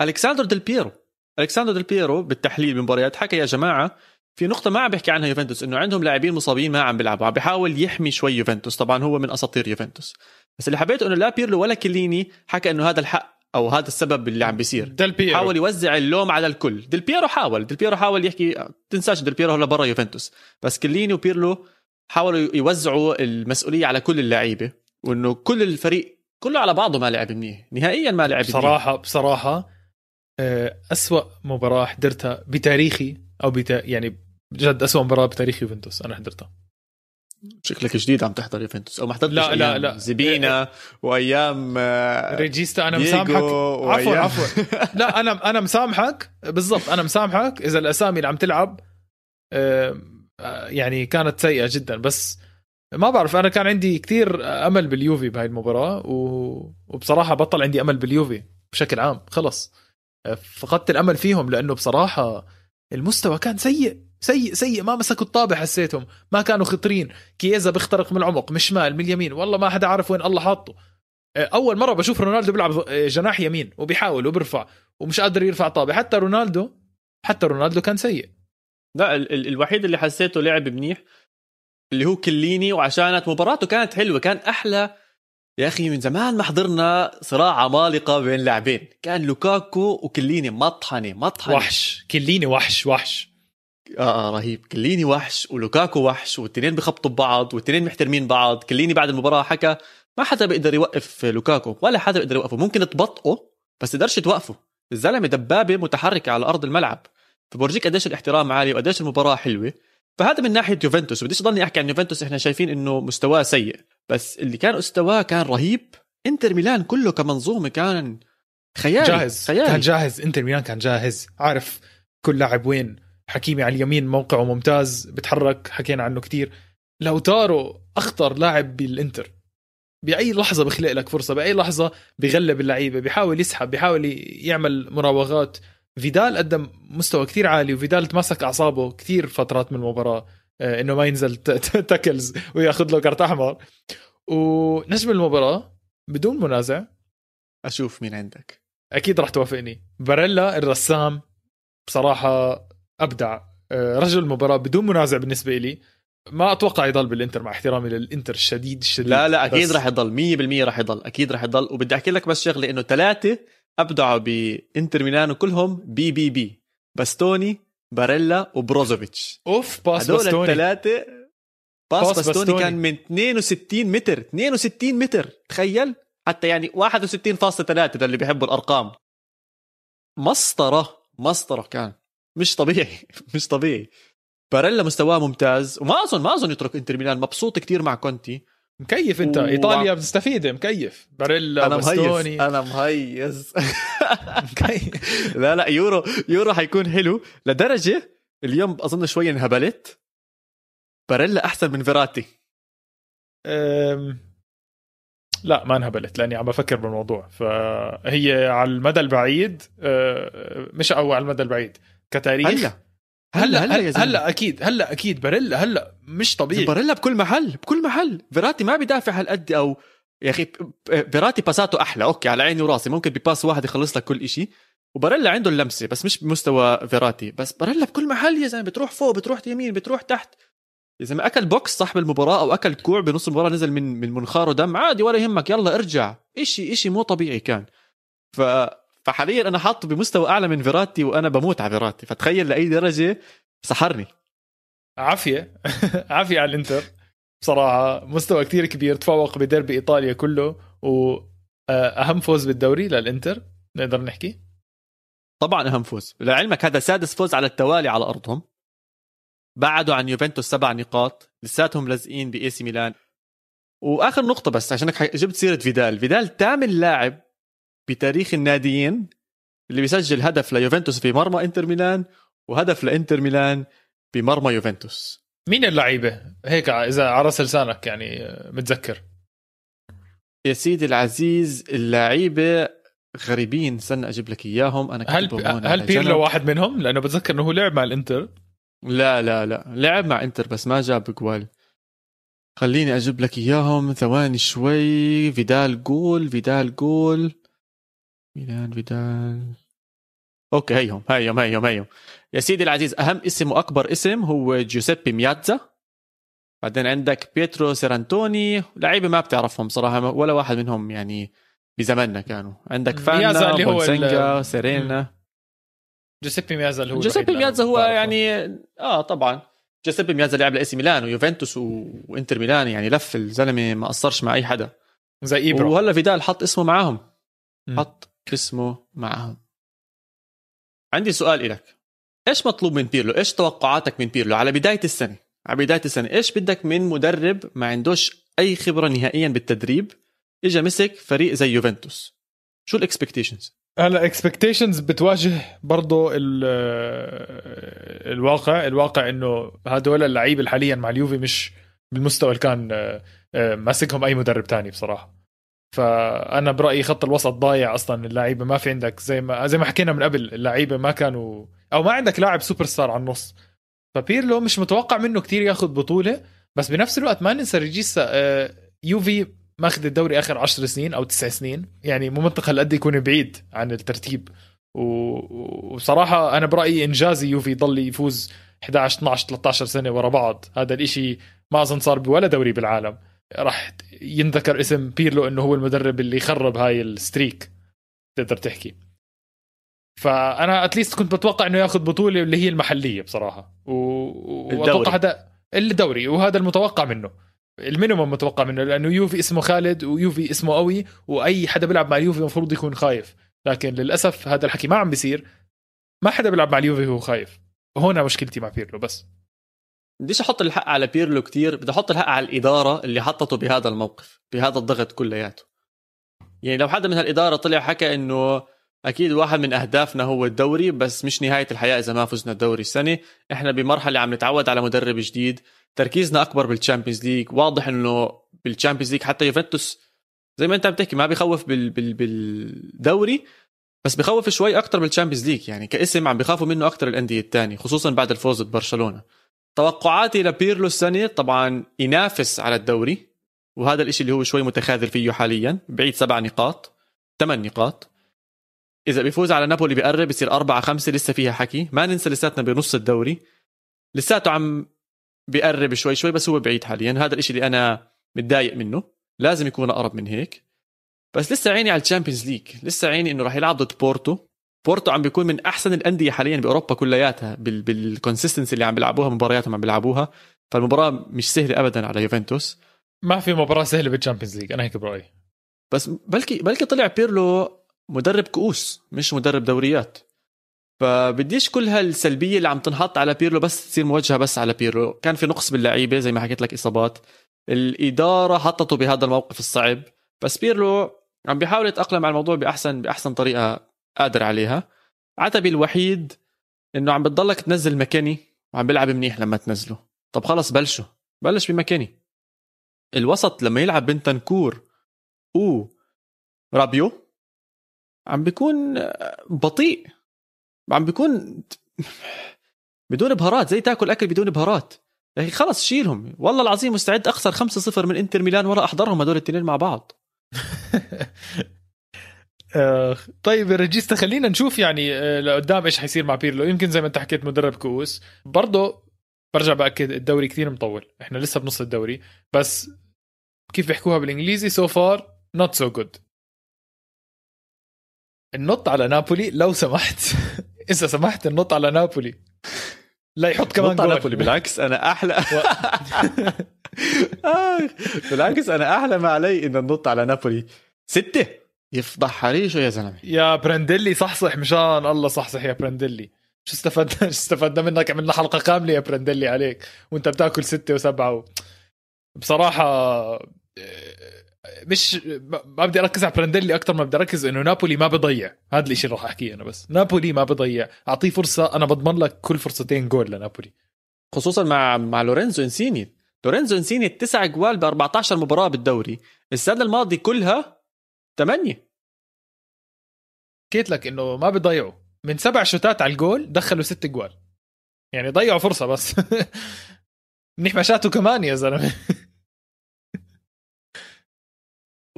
ألكساندرو ديل بيرو. الكساندرو ديل بيرو بالتحليل بمباريات حكى يا جماعة في نقطة ما عم بيحكي عنها يوفنتوس إنه عندهم لاعبين مصابين ما عم بيلعبوا عم بيحاول يحمي شوي يوفنتوس طبعا هو من أساطير يوفنتوس. بس اللي حبيته إنه لا بيرلو ولا كيليني حكى إنه هذا الحق أو هذا السبب اللي عم بيصير. ديل بيرو. حاول يوزع اللوم على الكل. ديل بيرو حاول ديل بيرو حاول يحكي تنساش ديل بيرو هلا برا يوفنتوس. بس كيليني وبيرلو حاولوا يوزعوا المسؤولية على كل اللعيبة وإنه كل الفريق كله على بعضه ما لعب منيح نهائيا ما لعب منيح. بصراحة بصراحة أسوأ مباراة حضرتها بتاريخي أو بتا... يعني بجد أسوأ مباراة بتاريخ يوفنتوس أنا حضرتها. شكلك جديد عم تحضر يوفنتوس أو ما حضرتش لا، لا، أيام لا. زبينا وأيام آه، ريجيستا أنا دييغو مسامحك. عفوا وأيام- عفوا (laughs) لا أنا أنا مسامحك. بالضبط أنا مسامحك. إذا الأسامي اللي عم تلعب آه، آه، يعني كانت سيئة جدا. بس ما بعرف أنا كان عندي كثير أمل باليوفي بهاي المباراة و... وبصراحة بطل عندي أمل باليوفي بشكل عام. خلص. فقدت الأمل فيهم لأنه بصراحة المستوى كان سيء سيء سيء. ما مسكوا الطابع حسيتهم ما كانوا خطرين. كييزا بيخترق من العمق من الشمال من اليمين. والله ما حدا عارف وين الله حاطه. أول مرة بشوف رونالدو بيلعب جناح يمين وبيحاول وبيرفع ومش قادر يرفع طابع حتى رونالدو حتى رونالدو كان سيء. لا ال- ال- الوحيد اللي حسيته لعب منيح اللي هو كليني وعشانت مباراته كانت حلوة كان أحلى يا أخي من زمان ما حضرنا صراع عمالقه بين لاعبين. كان لوكاكو وكليني مطحنه مطحنه وحش. كليني وحش وحش. آه, آه رهيب. كليني وحش ولوكاكو وحش والاثنين بخبطوا ببعض والاثنين محترمين بعض. كليني بعد المباراة حكى ما حدا بيقدر يوقف لوكاكو ولا حدا بيقدر يوقفه. ممكن تبطئه بس تقدرش توقفه. الزلمة دبابة متحركة على أرض الملعب. فبورجيك قديش الاحترام عالي وقديش المباراة حلوة. فهذا من ناحية يوفنتوس. بديش ضلني أحكي عن يوفنتوس. إحنا شايفين إنه مستواه سيء. بس اللي كان مستواه كان رهيب. إنتر ميلان كله كمنظومة كان خيالي. جاهز. خيالي. كان جاهز. إنتر ميلان كان جاهز. عارف كل لاعب وين. حكيمي على اليمين موقعه ممتاز. بتحرك. حكينا عنه كتير. لو تارو أخطر لاعب بالإنتر. بأي لحظة بخلق لك فرصة. بأي لحظة بغلب اللعيبة. بيحاول يسحب. بيحاول يعمل مراوغات. فيدال قدم مستوى كتير عالي وفيدال تمسك أعصابه كتير فترات من المباراة آه، إنه ما ينزل (laughs) تاكلز وياخذ له كرت أحمر. ونجم المباراة بدون منازع. أشوف مين عندك. أكيد رح توافقني. باريلا الرسام بصراحة أبدع. آه، رجل المباراة بدون منازع بالنسبة لي ما أتوقع يضل بالإنتر مع احترامي للإنتر الشديد الشديد. لا لا أكيد راح يضل. 100% راح يضل. أكيد راح يضل. وبدي أحكي لك بس شغلة إنه ثلاثة أبدعوا بانتر ميلانو كلهم B B B. باستوني باريلا وبروزوفيتش. أوف pass هدول باستوني. الثلاثه pass, pass باستوني, باستوني. كان من 62 متر. 62 متر تخيل. حتى يعني 61.3 للي بيحبوا الأرقام. مسطرة مسطرة كان. مش طبيعي (laughs) مش طبيعي. باريلا مستواه ممتاز. وما أظن ما أظن يترك إنتر ميلان. مبسوط كتير مع كونتي. مكيف انت و- إيطاليا بتستفيد مكيف. باريلا أنا مهيز أنا مهيز (laughs) مكيف. لا لا يورو يورو حيكون حلو لدرجة اليوم أظن شوي انهبلت. باريلا أحسن من فيراتي. أم، لا ما انهبلت لأني عم بفكر بالموضوع. فهي على المدى البعيد أه، مش أو على المدى البعيد كتاريخ. هلا. هلا هلا هلا, أكيد هلا أكيد باريلا هلا مش طبيعي. باريلا بكل محل بكل محل. فيراتي ما بيدافع هالقد أو يا أخي فيراتي pass اته أحلى. okay على عيني وراسي. ممكن ب pass واحد يخلص لك كل إشي. وباريلا عنده اللمسة بس مش بمستوى فيراتي. بس باريلا بكل محل يا زلمة. بتروح فوق بتروح يمين بتروح تحت. يا زلمة أكل بوكس صاحب المباراة أو أكل كوع بنص المباراة نزل من من منخاره دم. عادي ولا يهمك. يلا ارجع. إشي إشي مو طبيعي كان. ف فحاليا أنا حاطه بمستوى أعلى من فيراتي وأنا بموت على فيراتي. فتخيل لأي درجة سحرني. عافية. (laughs) عافية على الإنتر. بصراحة مستوى كتير كبير. تفوق بديربي إيطاليا كله. وأهم فوز بالدوري للإنتر. نقدر نحكي؟ طبعا أهم فوز. لعلمك هذا سادس فوز على التوالي على أرضهم. بعدوا عن يوفنتوس سبع نقاط. لساتهم لازقين بإي سي ميلان. وآخر نقطة بس عشانك ح- جبت سيرة فيدال. فيدال ثامن لاعب بتاريخ الناديين اللي بيسجل هدف ليوفنتوس في مرمى انتر ميلان وهدف لانتر ميلان بمرمى يوفنتوس. مين اللعيبة؟ هيك إذا على رأس لسانك يعني متذكر. يا سيدي العزيز اللعيبة غريبين استنى أجيب لك إياهم. أنا هل هل بيرلو. واحد منهم؟ لأنه بتذكر إنه هو لعب مع الإنتر. لا لا لا. لعب مع إنتر بس ما جاب جوال. خليني أجيب لك إياهم. ثواني شوي. فيدال جول فيدال جول. ميلان فيدال. okay هيهم هيهم هيهم هيهم. يا سيدي العزيز أهم اسم وأكبر اسم هو جوزيبي مياتزا بعدين عندك بيترو سيرانتوني. لعيبة ما بتعرفهم صراحة ولا واحد منهم يعني بزماننا كانوا. عندك فانا اللي هو بونسنيا سيرينا. جوزيبي ميازا اللي هو جوزيبي ميازا هو. يعني آه طبعا. جوزيبي ميازا لعب لأي سي ميلان ويوفنتوس و... وإنتر ميلان يعني لف الزلمة ما قصرش مع أي حدا. زي ايبرو وهلا فيدال حط اسمه معاهم. حط. اسمه معاهم عندي سؤال لك إيش مطلوب من بيرلو؟ إيش توقعاتك من بيرلو؟ على بداية السنة. على بداية السنة إيش بدك من مدرب ما عندوش أي خبرة نهائيا بالتدريب اجى مسك فريق زي يوفنتوس؟ شو ال expectations؟ هلا expectations بتواجه برضه ال- الواقع. الواقع إنه هدول اللعيبة حاليا مع اليوفي مش بالمستوى اللي كان آه، آه، ماسكهم أي مدرب تاني بصراحة. فأنا برأيي خط الوسط ضايع أصلا اللعيبه ما في عندك زي ما زي ما حكينا من قبل اللعيبة ما كانوا أو ما عندك لاعب super star على النص. فبيرلو مش متوقع منه كتير ياخذ بطولة بس بنفس الوقت ما ننسى ريجيسا آه، يوفي ماخذ الدوري آخر 10 سنين أو 9 سنين. يعني مو منطق هالقد يكون بعيد عن الترتيب. وبصراحه أنا برأيي انجازي يوفي يضل يفوز 11 12 13 سنة ورا بعض. هذا الإشي ما أظن صار بولا دوري بالعالم. راح ينذكر اسم بيرلو إنه هو المدرب اللي خرب هاي ال streak تقدر تحكي. فأنا at least كنت بتوقع إنه ياخذ بطولة اللي هي المحلية بصراحة. و... وأتوقع هذا الدوري وهذا المتوقع منه. ال minimum متوقع منه لأنه يوفي اسمه خالد ويوفي اسمه قوي وأي حدا بيلعب مع اليوفي المفروض يكون خايف. لكن للأسف هذا الحكي ما عم بيصير. ما حدا بيلعب مع اليوفي وهو خايف. هنا مشكلتي مع بيرلو بس. بديش أحط الحق على بيرلو كتير بدي أحط الحق على الإدارة اللي حطته بهذا الموقف بهذا الضغط كلياته. يعني لو حدا من هالإدارة طلع حكى إنه أكيد واحد من أهدافنا هو الدوري بس مش نهاية الحياة إذا ما فزنا الدوري السنة. إحنا بمرحلة عم نتعود على مدرب جديد. تركيزنا أكبر بال Champions League واضح إنه بال Champions League حتى يوفنتوس زي ما أنت عم تحكي ما بخوف بال بال بالدوري بس بخوف شوي أكثر بال Champions League يعني كاسم عم بخافوا منه أكثر الأندية الثانية خصوصا بعد الفوز ببرشلونة. توقعاتي لبيرلو السنة طبعا ينافس على الدوري وهذا الإشي اللي هو شوي متخاذل فيه حاليا. بعيد سبع نقاط ثمان نقاط. إذا بيفوز على نابولي بيقرب بصير أربعة خمسة لسه فيها حكي. ما ننسى لساتنا بنص الدوري. لساته عم بيقرب شوي شوي بس هو بعيد حاليا. هذا الإشي اللي أنا متضايق منه. لازم يكون أقرب من هيك. بس لسه عيني على ال Champions League. لسه عيني إنه راح يلعب ضد بورتو. بورتو عم بيكون من أحسن الأندية حاليا بأوروبا كلياتها بال بال consistency اللي عم بيلعبوها مبارياتهم عم بيلعبوها. فالمباراة مش سهلة ابدا على يوفنتوس. ما في مباراة سهلة بال Champions League أنا هيك برأيي. بس بلكي بلكي طلع بيرلو مدرب كؤوس مش مدرب دوريات. فبديش كل هالسلبية اللي عم تنحط على بيرلو بس تصير موجهة بس على بيرلو. كان في نقص باللعيبة زي ما حكيت لك إصابات. الإدارة حطته بهذا الموقف الصعب. بس بيرلو عم بيحاول يتأقلم على الموضوع بأحسن بأحسن طريقة قادر عليها. عتبي الوحيد إنه عم بتضلك تنزل مكاني وعم بيلعب منيح لما تنزله. طب خلص بلشوا. بلش بمكاني. الوسط لما يلعب بين تنكور و رابيو عم بيكون بطيء. عم بيكون بدون بهارات زي تاكل أكل بدون بهارات. يا أخي خلص شيلهم. والله العظيم مستعد أخسر 5-0 من إنتر ميلان ولا أحضرهم هدول الاثنين مع بعض. (laughs) آه، طيب رجيستا خلينا نشوف يعني آه، لقدام إيش حيصير مع بيرلو. يمكن زي ما أنت حكيت مدرب كؤوس. برضه برجع بأكد الدوري كثير مطول. إحنا لسه بنص الدوري. بس كيف بيحكوها بالإنجليزي؟ سو فار نوت سو جود النط على نابولي لو سمحت. (laughs) إذا سمحت النط على نابولي. لا يحط كمان جول. نابولي. بالعكس أنا أحلى. (laughs) (laughs) بالعكس أنا أحلى ما علي إن ننط على نابولي. ستة. يفضح حريشه يا زلمة؟ يا برندلي صحصح مشان الله صحصح يا برندلي شو استفدنا؟ (laughs) شو استفدنا منك؟ عملنا حلقة كاملة يا برندلي عليك. وانت بتاكل ستة وسبعة و... بصراحة مش ما بدي أركز على برانديلي أكثر ما بدي أركز إنه نابولي ما بضيع. هذا الشيء اللي راح أحكيه أنا بس. نابولي ما بضيع. أعطيه فرصة أنا بضمن لك كل فرصتين جول لنابولي. خصوصا مع مع لورينزو إنسيني. لورينزو إنسيني تسع جوال ب 14 مباراة بالدوري. السنة الماضية كلها ثمانيه حكيت لك إنه ما بضيعوا من سبع شوتات على الجول دخلوا ست جوال. يعني ضيعوا فرصة بس. (laughs) منيح مشاته كمان يا زلمة. (laughs)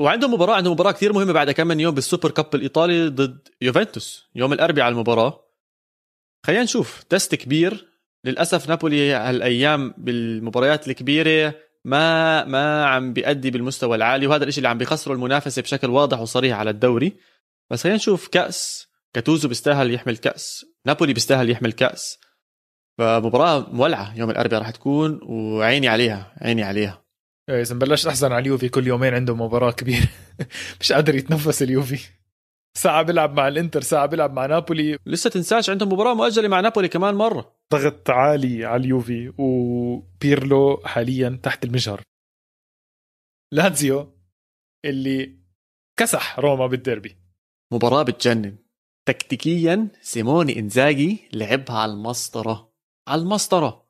وعندهم مباراة عندهم مباراة كثير مهمة بعد كم من يوم بالسوبر كاب الإيطالي ضد يوفنتوس. يوم الأربعاء المباراة. خلينا نشوف. تست كبير. للأسف نابولي هالايام بالمباريات الكبيرة ما ما عم بيأدي بالمستوى العالي وهذا الشيء اللي عم بيخسروا المنافسة بشكل واضح وصريح على الدوري. بس خلينا نشوف كأس. كاتوزو بيستاهل يحمل كأس. نابولي بيستاهل يحمل كأس. فمباراة مولعة. يوم الأربعاء راح تكون وعيني عليها عيني عليها. إيه، إذا بلشت أحزن على اليوفي كل يومين عنده مباراة كبيرة. (laughs) مش قادر يتنفس اليوفي. ساعة بيلعب مع الإنتر ساعة بيلعب مع نابولي. لسه تنساش عندهم مباراة مؤجلة مع نابولي كمان مرة. ضغط عالي على اليوفي وبيرلو حاليا تحت المجهر. لاتزيو اللي كسح روما بالديربي. مباراة بتجنن. تكتيكيا سيموني إنزاجي لعبها على المسطرة. على المسطرة.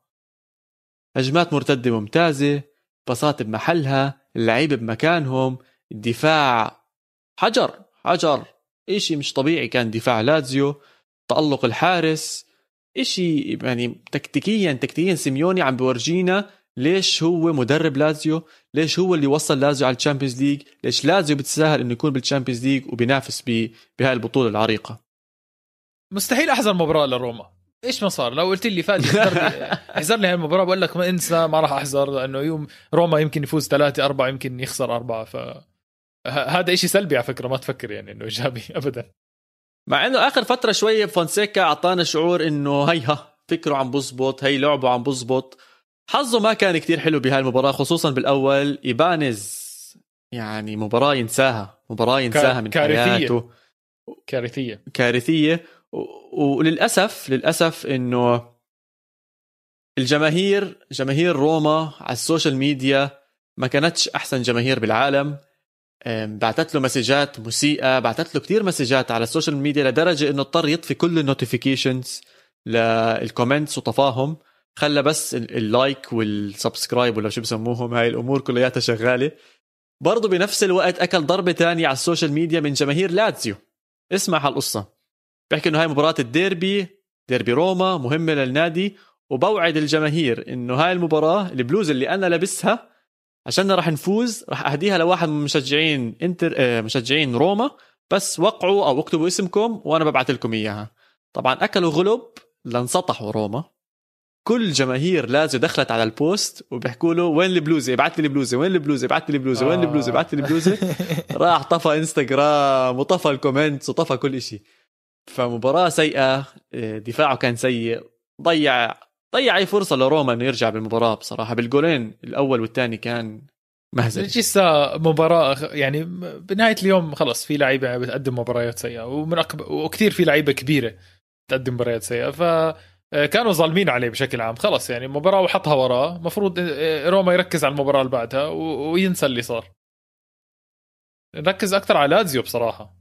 هجمات مرتدة ممتازة. باصات بمحلها. اللعيبه بمكانهم. الدفاع. حجر. حجر. إشي مش طبيعي كان دفاع لازيو تألق الحارس. إشي يعني تكتيكيا تكتيكيا سيموني عم بورجينا ليش هو مدرب لازيو؟ ليش هو اللي وصل لازيو على ال Champions League ليش لازيو بتستاهل إنه يكون بال Champions League وبينافس بهاي البطولة العريقة؟ مستحيل أحضر مباراة لروما. إيش ما صار؟ لو قلت لي فادي احضر لي (laughs) هالمباراه بقول لك ما انسى ما راح أحضر لأنه يوم روما يمكن يفوز ثلاثة أربعة يمكن يخسر أربعة ف هذا إشي سلبي على فكرة ما تفكر يعني إنه إيجابي (laughs) أبدا. مع إنه آخر فترة شوية فونسيكا أعطانا شعور إنه هيها فكره عم بزبط هي لعبه عم بزبط. حظه ما كان كتير حلو بهاي المباراة خصوصا بالأول. إيبانز يعني مباراة ينساها مباراة ينساها من كارثية. حياته. كارثية. كارثية. وللأسف للأسف إنه الجماهير جماهير روما على ال social media ما كانتش أحسن جماهير بالعالم. بعثت له messages مسيئة بعثت له كتير messages على ال social media لدرجة إنه اضطر يطفي كل ال notifications لل comments وطفاهم. خلى بس ال like وال subscribe ولا شو بسموهم هاي الأمور كلياتها شغالة. برضه بنفس الوقت أكل ضربة تانية على ال social media من جماهير لاتسيو اسمع هالقصة. بحكي إنه هاي مباراة الديربي ديربي روما مهمة للنادي. وبوعد الجماهير إنه هاي المباراة البلوز اللي أنا لابسها عشان راح نفوز راح أهديها لواحد من مشجعين إنتر آه، مشجعين روما. بس وقعوا أو اكتبوا اسمكم وأنا ببعث لكم إياها. طبعا أكلوا غلب لانسطحوا روما. كل جماهير لاتسيو دخلت على ال post وبيحكوا له وين البلوزة؟ ابعث لي البلوزة. وين البلوزة؟ ابعث لي البلوزة. وين البلوزة؟ ابعث لي البلوزة. (laughs) راح طفى إنستغرام وطفى ال comments وطفى كل شيء فمباراة سيئة دفاعه كان سيء ضيع ضيع أي فرصة لروما إنه يرجع بالمباراة بصراحة؟ بالجولين الأول والثاني كان مهزله لسه مباراة يعني بنهاية اليوم خلص في لعيبة بتقدم مباريات سيئة ومن أكبر وكثير في لعيبة كبيرة تقدم مباريات سيئة ف آه، كانوا ظالمين عليه بشكل عام. خلص يعني مباراة وحطها وراه مفروض آه، روما يركز على المباراة اللي بعدها وينسى اللي صار. نركز أكثر على لازيو بصراحة.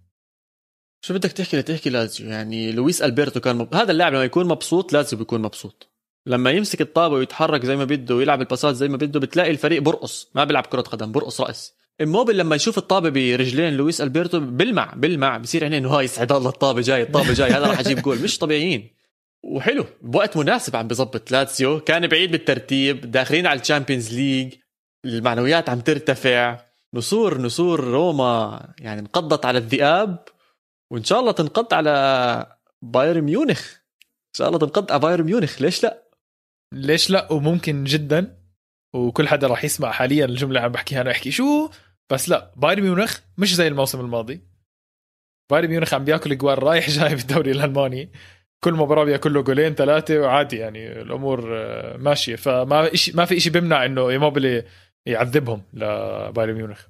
شو بدك تحكي؟ لتحكي لازيو. يعني لويس ألبرتو كان مب... هذا اللاعب لما يكون مبسوط لازم بيكون مبسوط. لما يمسك الطابة ويتحرك زي ما بده ويلعب الباسات زي ما بده بتلاقي الفريق برقص ما بيلعب كرة قدم برقص رقص. إيموبيلي لما يشوف الطابة برجلين لويس ألبرتو بلمع بلمع بصير عينيه انه هاي يسعد الله الطابة جاي الطابة جاي هذا راح يجيب جول. مش طبيعيين. وحلو بوقت مناسب عم بظبط. لاتسيو كان بعيد بالترتيب داخلين على ال Champions League المعنويات عم ترتفع. نسور نسور روما يعني انقضت على الذئاب وإن شاء الله تنقض على بايرن ميونخ. إن شاء الله تنقض على بايرن ميونخ ليش لا؟ ليش لا؟ وممكن جدا. وكل حدا راح يسمع حاليا الجملة اللي عم بحكيها أنا أحكي شو؟ بس لا بايرن ميونخ مش زي الموسم الماضي. بايرن ميونخ عم بياكل جوال رايح (laughs) جاي بالدوري الألماني. كل مباراة بياكل له جولين ثلاثة وعادي يعني الأمور آه، ماشية. فما إشي ما في شيء بيمنع إنه إيموبيلي يعذبهم لبايرن ميونخ.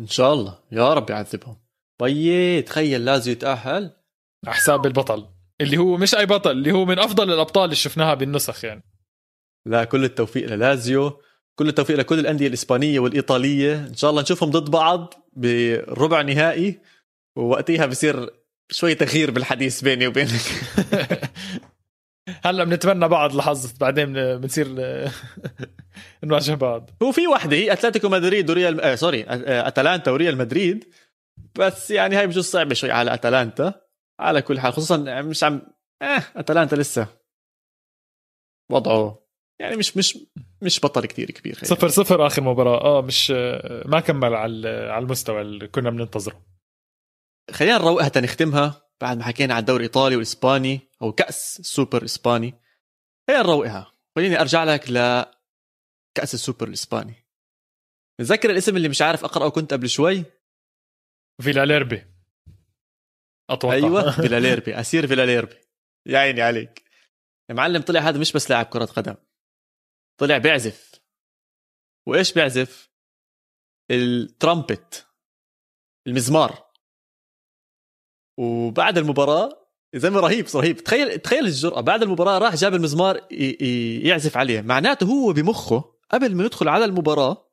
إن شاء الله. يا رب يعذبهم. طيب تخيل لازم يتأهل. على حساب البطل. اللي هو مش أي بطل اللي هو من أفضل الأبطال اللي شفناها بالنسخ يعني. لا كل التوفيق للازيو كل التوفيق لكل الأندية الإسبانية والإيطالية. إن شاء الله نشوفهم ضد بعض بربع نهائي ووقتها بصير شوي تغيير بالحديث بيني وبينك. (laughs) هلا بنتمنى بعض لحظة بعدين بنصير (laughs) نواجه بعض. هو في وحده هي أتلتيكو مدريد وريال آه sorry آه، أتلانتا وريال مدريد. بس يعني هاي بجوز صعبة شوي على أتلانتا. على كل حال خصوصا مش عم آه أتلانتا لسه. وضعه. يعني مش مش مش بطل كثير كبير صفر صفر آخر مباراة. آه مش آه، ما كمل على على المستوى اللي كنا بننتظره. خلينا نروقها تنختمها بعد ما حكينا على الدوري الإيطالي والإسباني أو كأس السوبر إسباني. خلينا نروقها. خليني أرجع لك لكاس السوبر الإسباني. تذكر الاسم اللي مش عارف أقرأه كنت قبل شوي؟ فيلاليربي. أتوقع. أيوه (laughs) فيلاليربي أسير فيلاليربي. يا عيني عليك. يا معلم طلع هذا مش بس لاعب كرة قدم. طلع بيعزف. وإيش بيعزف؟ الترامبت. المزمار. وبعد المباراة زلمة رهيب رهيب. تخيل تخيل الجرأة. بعد المباراة راح جاب المزمار يعزف عليه. معناته هو بمخه قبل ما يدخل على المباراة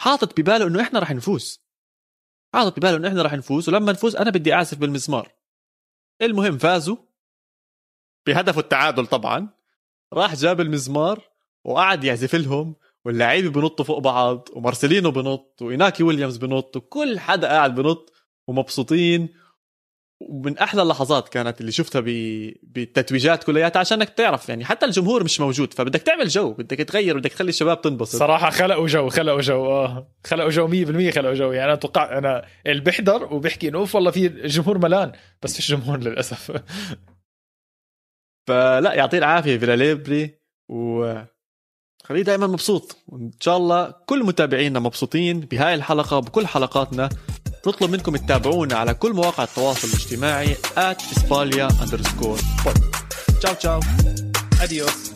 حاطط بباله إنه إحنا راح نفوز. حاطط بباله إنه إحنا راح نفوز. ولما نفوز أنا بدي أعزف بالمزمار. المهم فازوا. بهدف التعادل طبعا. راح جاب المزمار. وقعد يعزف لهم واللعيبة بنطوا فوق بعض ومارسيلينو بنط وإناكي ويليامز بنط وكل حدا قاعد بنط ومبسوطين. ومن أحلى اللحظات كانت اللي شفتها بالتتويجات كلياتها عشانك تعرف يعني حتى الجمهور مش موجود فبدك تعمل جو بدك تغير بدك تخلي الشباب تنبسط. صراحة خلقوا جو خلقوا جو آه. خلقوا جو 100% خلقوا جو يعني أنا أتوقع أنا اللي بيحضر وبيحكي إنه أوف والله في جمهور ملان بس فيش جمهور للأسف. (laughs) فلا يعطيه العافية فيلاليبري و خليه دائما مبسوط. وإن شاء الله كل متابعينا مبسوطين بهاي الحلقة بكل حلقاتنا. نطلب منكم تتابعونا على كل مواقع التواصل الاجتماعي at اسباليا اندرسكور تشاو تشاو اديوس